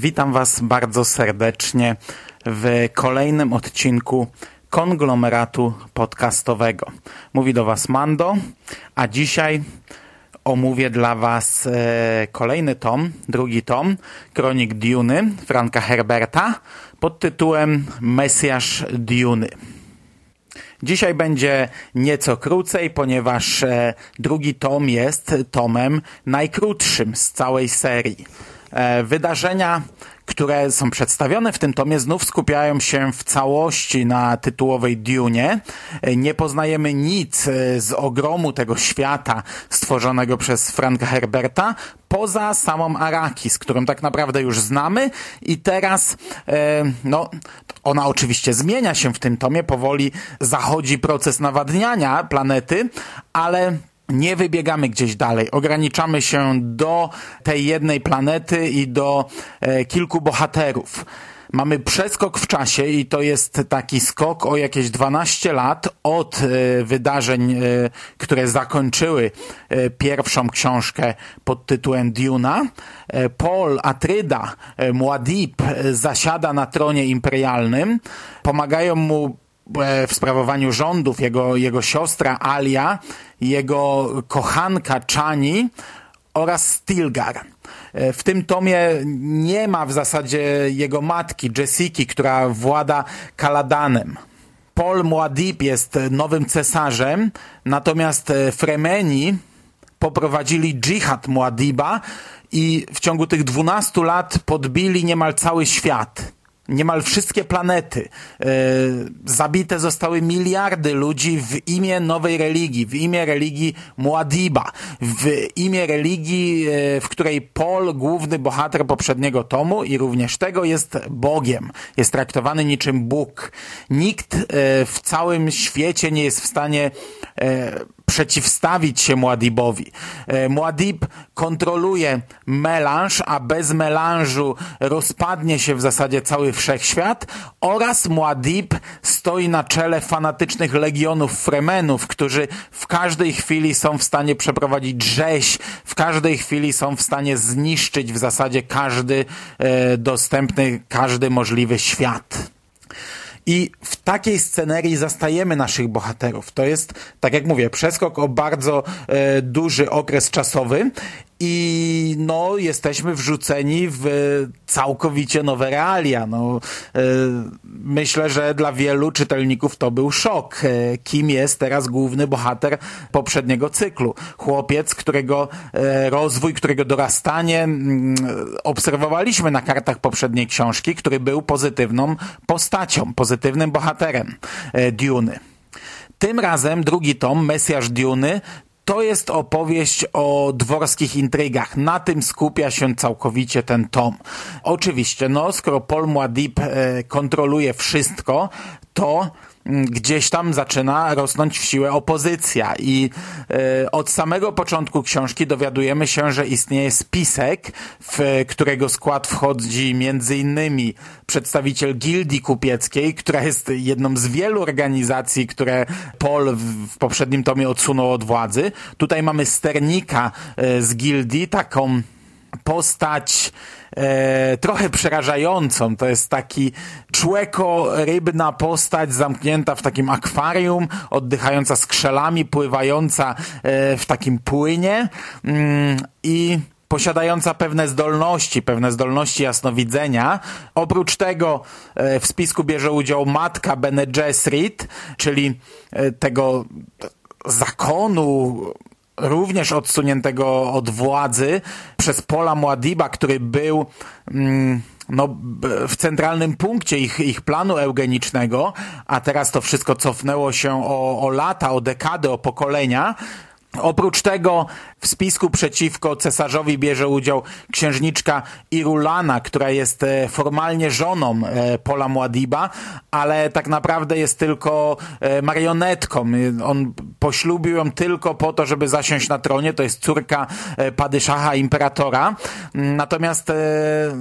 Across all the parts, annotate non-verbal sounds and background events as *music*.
Witam Was bardzo serdecznie w kolejnym odcinku konglomeratu podcastowego. Mówi do Was Mando, a dzisiaj omówię dla Was e, kolejny tom, drugi tom Kronik Duny Franka Herberta pod tytułem Mesjasz Duny. Dzisiaj będzie nieco krócej, ponieważ e, drugi tom jest tomem najkrótszym z całej serii. E, wydarzenia, które są przedstawione w tym tomie, znów skupiają się w całości na tytułowej Dune. E, nie poznajemy nic e, z ogromu tego świata stworzonego przez Franka Herberta, poza samą Araki, z którą tak naprawdę już znamy i teraz, no, ona oczywiście zmienia się w tym tomie, powoli zachodzi proces nawadniania planety, ale nie wybiegamy gdzieś dalej. Ograniczamy się do tej jednej planety i do e, kilku bohaterów. Mamy przeskok w czasie i to jest taki skok o jakieś 12 lat od e, wydarzeń, e, które zakończyły e, pierwszą książkę pod tytułem Duna. Paul Atryda, Muad'Dib zasiada na tronie imperialnym. Pomagają mu w sprawowaniu rządów, jego, jego siostra Alia, jego kochanka Chani oraz Stilgar. E, w tym tomie nie ma w zasadzie jego matki, Jessiki, która włada Kaladanem. Paul Muad'Dib jest nowym cesarzem, natomiast e, Fremeni poprowadzili dżihad Muadiba i w ciągu tych 12 lat podbili niemal cały świat niemal wszystkie planety. E, zabite zostały miliardy ludzi w imię nowej religii, w imię religii Muadiba, w imię religii, e, w której Paul, główny bohater poprzedniego tomu i również tego jest Bogiem. Jest traktowany niczym Bóg. Nikt e, w całym świecie nie jest w stanie przeciwstawić się Muadibowi. E, Muadib kontroluje melanż, a bez melanżu rozpadnie się w zasadzie cały wszechświat oraz Muadib stoi na czele fanatycznych legionów Fremenów, którzy w każdej chwili są w stanie przeprowadzić rzeź, w każdej chwili są w stanie zniszczyć w zasadzie każdy e, dostępny, każdy możliwy świat. I w takiej scenerii zastajemy naszych bohaterów. To jest, tak jak mówię, przeskok o bardzo e, duży okres czasowy i no, jesteśmy wrzuceni w całkowicie nowe realia. No, e, myślę, że dla wielu czytelników to był szok. E, kim jest teraz główny bohater poprzedniego cyklu? Chłopiec, którego e, rozwój, którego dorastanie mm, obserwowaliśmy na kartach poprzedniej książki, który był pozytywną postacią, pozytywnym bohaterem Duny. Tym razem drugi tom, Mesjasz Duny, to jest opowieść o dworskich intrygach. Na tym skupia się całkowicie ten tom. Oczywiście, no, skoro Paul Muad'Dib e, kontroluje wszystko, to gdzieś tam zaczyna rosnąć w siłę opozycja i e, od samego początku książki dowiadujemy się, że istnieje spisek, w którego skład wchodzi między innymi przedstawiciel gildii kupieckiej, która jest jedną z wielu organizacji, które w, w poprzednim tomie odsunął od władzy. Tutaj mamy sternika e, z gildii, taką postać e, trochę przerażającą. To jest taki człeko-rybna postać zamknięta w takim akwarium, oddychająca skrzelami, pływająca e, w takim płynie mm, i posiadająca pewne zdolności, pewne zdolności jasnowidzenia. Oprócz tego e, w spisku bierze udział matka Bene Gesserit, czyli e, tego zakonu również odsuniętego od władzy przez Pola Muadiba, który był mm, no, w centralnym punkcie ich, ich planu eugenicznego, a teraz to wszystko cofnęło się o, o lata, o dekady, o pokolenia, Oprócz tego w spisku przeciwko cesarzowi bierze udział księżniczka Irulana, która jest e, formalnie żoną e, Pola Muadiba, ale tak naprawdę jest tylko e, marionetką. On poślubił ją tylko po to, żeby zasiąść na tronie. To jest córka padyszacha, imperatora. Natomiast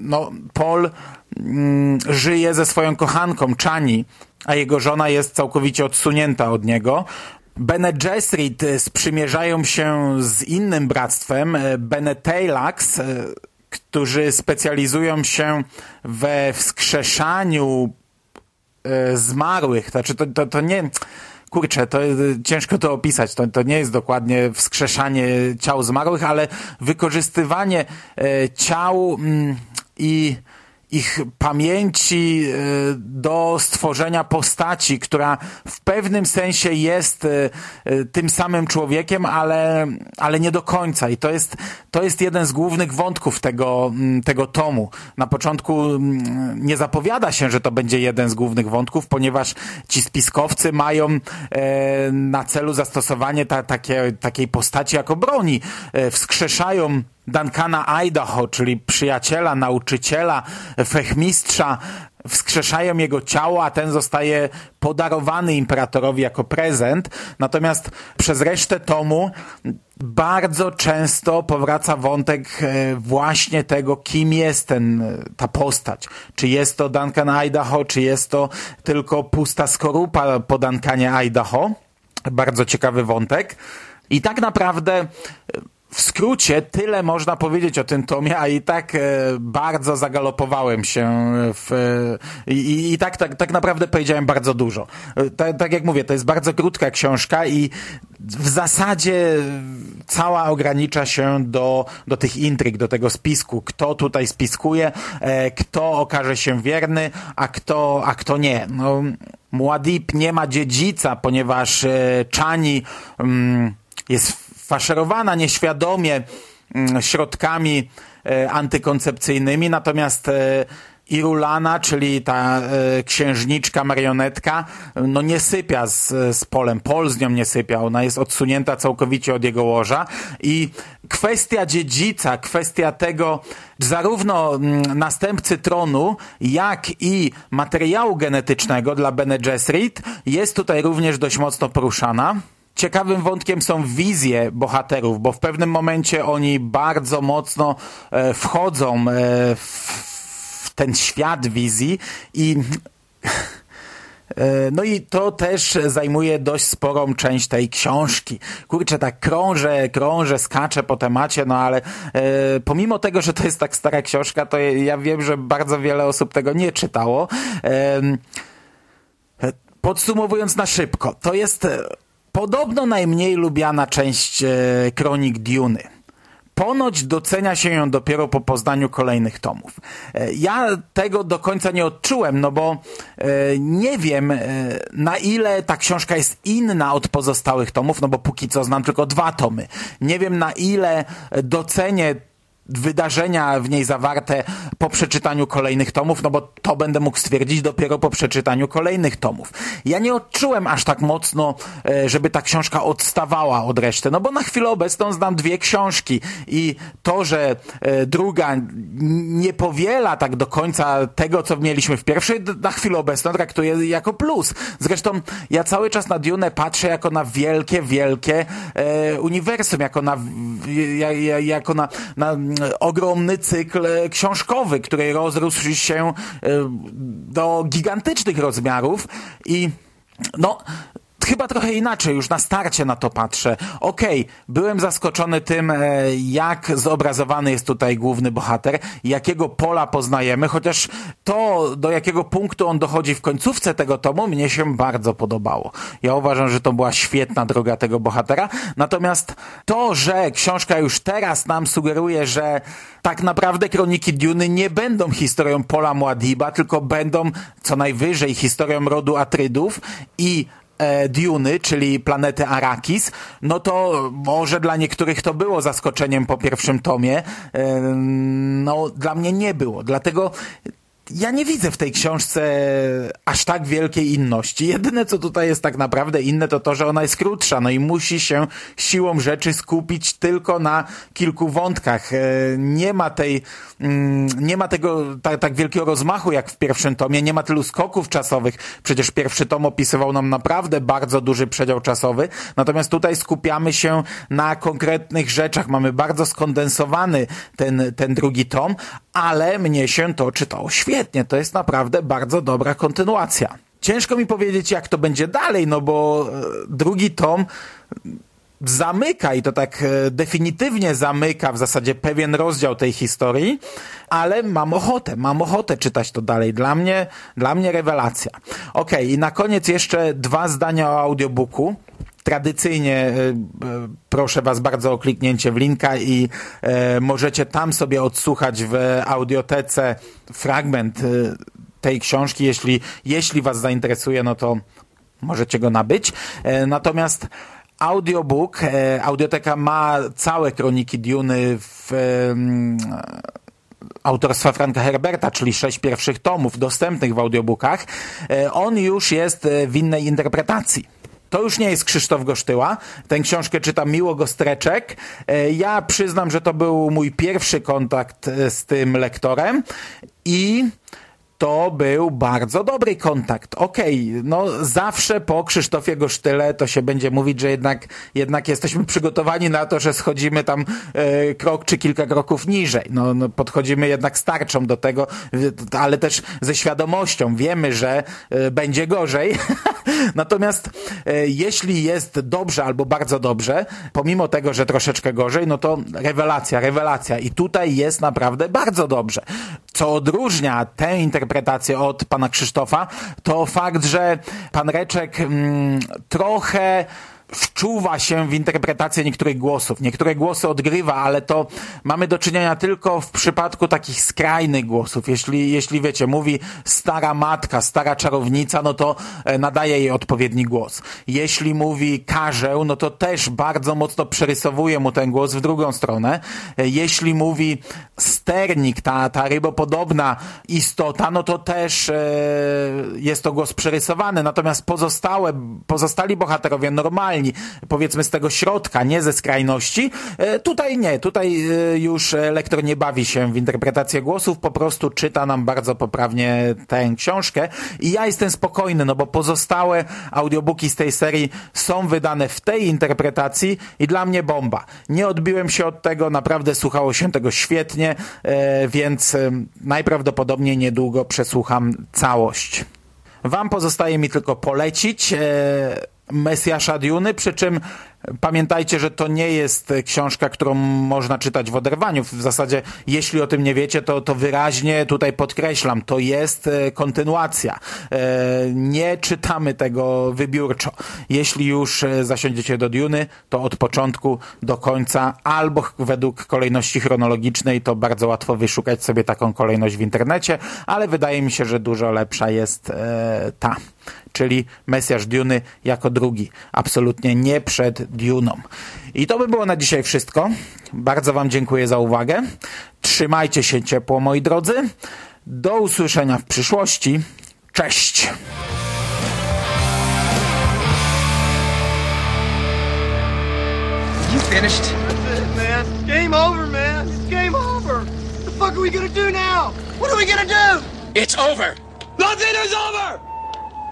no, Pol mm, żyje ze swoją kochanką, Chani, a jego żona jest całkowicie odsunięta od niego. Bene Gesserit e, sprzymierzają się z innym bractwem, e, Bene Teilax, e, którzy specjalizują się we wskrzeszaniu zmarłych. Znaczy to, to, to nie kurczę, to ciężko to opisać. To, to nie jest dokładnie wskrzeszanie ciał zmarłych, ale wykorzystywanie ciał mm, i ich pamięci e, do stworzenia postaci, która w pewnym sensie jest e, e, tym samym człowiekiem, ale, ale nie do końca. I to jest, to jest jeden z głównych wątków tego, tego tomu. Na początku nie zapowiada się, że to będzie jeden z głównych wątków, ponieważ ci spiskowcy mają na celu zastosowanie ta, takie, takiej postaci jako broni. Wskrzeszają Duncana Idaho, czyli przyjaciela, nauczyciela, fechmistrza, wskrzeszają jego ciało, a ten zostaje podarowany imperatorowi jako prezent. Natomiast przez resztę tomu bardzo często powraca wątek e, właśnie tego, kim jest ten, e, ta postać. Czy jest to Duncan Idaho, czy jest to tylko pusta skorupa po Duncanie Idaho. Bardzo ciekawy wątek. I tak naprawdę w skrócie tyle można powiedzieć o tym tomie, a i tak e, bardzo zagalopowałem się w, e, i, i tak, tak, tak naprawdę powiedziałem bardzo dużo. Tak, tak jak mówię, to jest bardzo krótka książka i w zasadzie cała ogranicza się do, do tych intryg, do tego spisku. Kto tutaj spiskuje, e, kto okaże się wierny, a kto, a kto nie. No, Muad'Dib nie ma dziedzica, ponieważ e, Chani mm, jest faszerowana nieświadomie mm, środkami e, antykoncepcyjnymi, natomiast e, Irulana, czyli ta e, księżniczka, marionetka, no nie sypia z, z Polem. Pol z nią nie sypia. Ona jest odsunięta całkowicie od jego łoża i kwestia dziedzica, kwestia tego zarówno mm, następcy tronu, jak i materiału genetycznego dla Bene Gesserit jest tutaj również dość mocno poruszana. Ciekawym wątkiem są wizje bohaterów, bo w pewnym momencie oni bardzo mocno e, wchodzą e, w ten świat wizji i e, no i to też zajmuje dość sporą część tej książki. Kurczę, tak krążę, krążę, skaczę po temacie, no ale e, pomimo tego, że to jest tak stara książka, to ja wiem, że bardzo wiele osób tego nie czytało. E, podsumowując na szybko, to jest Podobno najmniej lubiana część e, kronik Duny. Ponoć docenia się ją dopiero po poznaniu kolejnych tomów. E, ja tego do końca nie odczułem, no bo e, nie wiem na ile ta książka jest inna od pozostałych tomów, no bo póki co znam tylko dwa tomy. Nie wiem na ile docenię wydarzenia w niej zawarte po przeczytaniu kolejnych tomów, no bo to będę mógł stwierdzić dopiero po przeczytaniu kolejnych tomów. Ja nie odczułem aż tak mocno, e, żeby ta książka odstawała od reszty, no bo na chwilę obecną znam dwie książki i to, że e, druga nie powiela tak do końca tego, co mieliśmy w pierwszej, na chwilę obecną traktuję jako plus. Zresztą ja cały czas na Dune patrzę jako na wielkie, wielkie e, uniwersum, jako na, jako na, na ogromny cykl książkowy, który rozrósł się e, do gigantycznych rozmiarów i no, chyba trochę inaczej, już na starcie na to patrzę. Okej, okay, byłem zaskoczony tym, e, jak zobrazowany jest tutaj główny bohater, jakiego pola poznajemy, chociaż to, do jakiego punktu on dochodzi w końcówce tego tomu, mnie się bardzo podobało. Ja uważam, że to była świetna droga tego bohatera, natomiast to, że książka już teraz nam sugeruje, że tak naprawdę kroniki Duny nie będą historią Pola Muadiba, tylko będą co najwyżej historią rodu Atrydów i e, Duny, czyli planety Arakis, no to może dla niektórych to było zaskoczeniem po pierwszym tomie. E, no, dla mnie nie było. Dlatego ja nie widzę w tej książce aż tak wielkiej inności. Jedyne, co tutaj jest tak naprawdę inne, to to, że ona jest krótsza, no i musi się siłą rzeczy skupić tylko na kilku wątkach. E, nie ma tej, mm, nie ma tego tak, tak wielkiego rozmachu jak w pierwszym tomie, nie ma tylu skoków czasowych. Przecież pierwszy tom opisywał nam naprawdę bardzo duży przedział czasowy, natomiast tutaj skupiamy się na konkretnych rzeczach. Mamy bardzo skondensowany ten, ten drugi tom, ale mnie się to czytało świetnie. To jest naprawdę bardzo dobra kontynuacja. Ciężko mi powiedzieć, jak to będzie dalej, no bo e, drugi tom zamyka i to tak e, definitywnie zamyka w zasadzie pewien rozdział tej historii, ale mam ochotę, mam ochotę czytać to dalej. Dla mnie, dla mnie rewelacja. Ok, i na koniec jeszcze dwa zdania o audiobooku tradycyjnie e, e, proszę Was bardzo o kliknięcie w linka i e, możecie tam sobie odsłuchać w audiotece fragment tej książki. Jeśli, jeśli Was zainteresuje, no to możecie go nabyć. Natomiast audiobook, audioteka ma całe kroniki Duny w autorstwa Franka Herberta, czyli sześć pierwszych tomów dostępnych w audiobookach. On już jest w innej interpretacji to już nie jest Krzysztof Gosztyła. Tę książkę czytam Miło Gostreczek. E, ja przyznam, że to był mój pierwszy kontakt e, z tym lektorem i to był bardzo dobry kontakt. Okej, okay, no zawsze po Krzysztofie Gosztyle to się będzie mówić, że jednak, jednak jesteśmy przygotowani na to, że schodzimy tam e, krok czy kilka kroków niżej. No, no podchodzimy jednak starczą do tego, ale też ze świadomością. Wiemy, że e, będzie gorzej. *laughs* Natomiast e, jeśli jest dobrze albo bardzo dobrze, pomimo tego, że troszeczkę gorzej, no to rewelacja, rewelacja. I tutaj jest naprawdę bardzo dobrze. Co odróżnia tę interpretację od pana Krzysztofa, to fakt, że pan Reczek mm, trochę wczuwa się w interpretację niektórych głosów. Niektóre głosy odgrywa, ale to mamy do czynienia tylko w przypadku takich skrajnych głosów. Jeśli, jeśli wiecie, mówi stara matka, stara czarownica, no to e, nadaje jej odpowiedni głos. Jeśli mówi karzeł, no to też bardzo mocno przerysowuje mu ten głos w drugą stronę. E, jeśli mówi sternik, ta, ta rybopodobna istota, no to też e, jest to głos przerysowany. Natomiast pozostałe, pozostali bohaterowie normalnie powiedzmy z tego środka, nie ze skrajności. E, tutaj nie, tutaj e, już lektor nie bawi się w interpretację głosów, po prostu czyta nam bardzo poprawnie tę książkę i ja jestem spokojny, no bo pozostałe audiobooki z tej serii są wydane w tej interpretacji i dla mnie bomba. Nie odbiłem się od tego, naprawdę słuchało się tego świetnie, e, więc najprawdopodobniej niedługo przesłucham całość. Wam pozostaje mi tylko polecić. Mesjasza Duny, przy czym Pamiętajcie, że to nie jest książka, którą można czytać w oderwaniu. W zasadzie, jeśli o tym nie wiecie, to, to wyraźnie tutaj podkreślam, to jest e, kontynuacja. E, nie czytamy tego wybiórczo. Jeśli już e, zasiądziecie do Duny, to od początku do końca, albo według kolejności chronologicznej, to bardzo łatwo wyszukać sobie taką kolejność w internecie, ale wydaje mi się, że dużo lepsza jest ta czyli Mesjasz Duny jako drugi. Absolutnie nie przed Duną. I to by było na dzisiaj wszystko. Bardzo Wam dziękuję za uwagę. Trzymajcie się ciepło, moi drodzy. Do usłyszenia w przyszłości. Cześć! You finished? That's it, man. Game over, man. It's game over. What the fuck are we gonna do now? What are we gonna do? It's over. Nothing is over!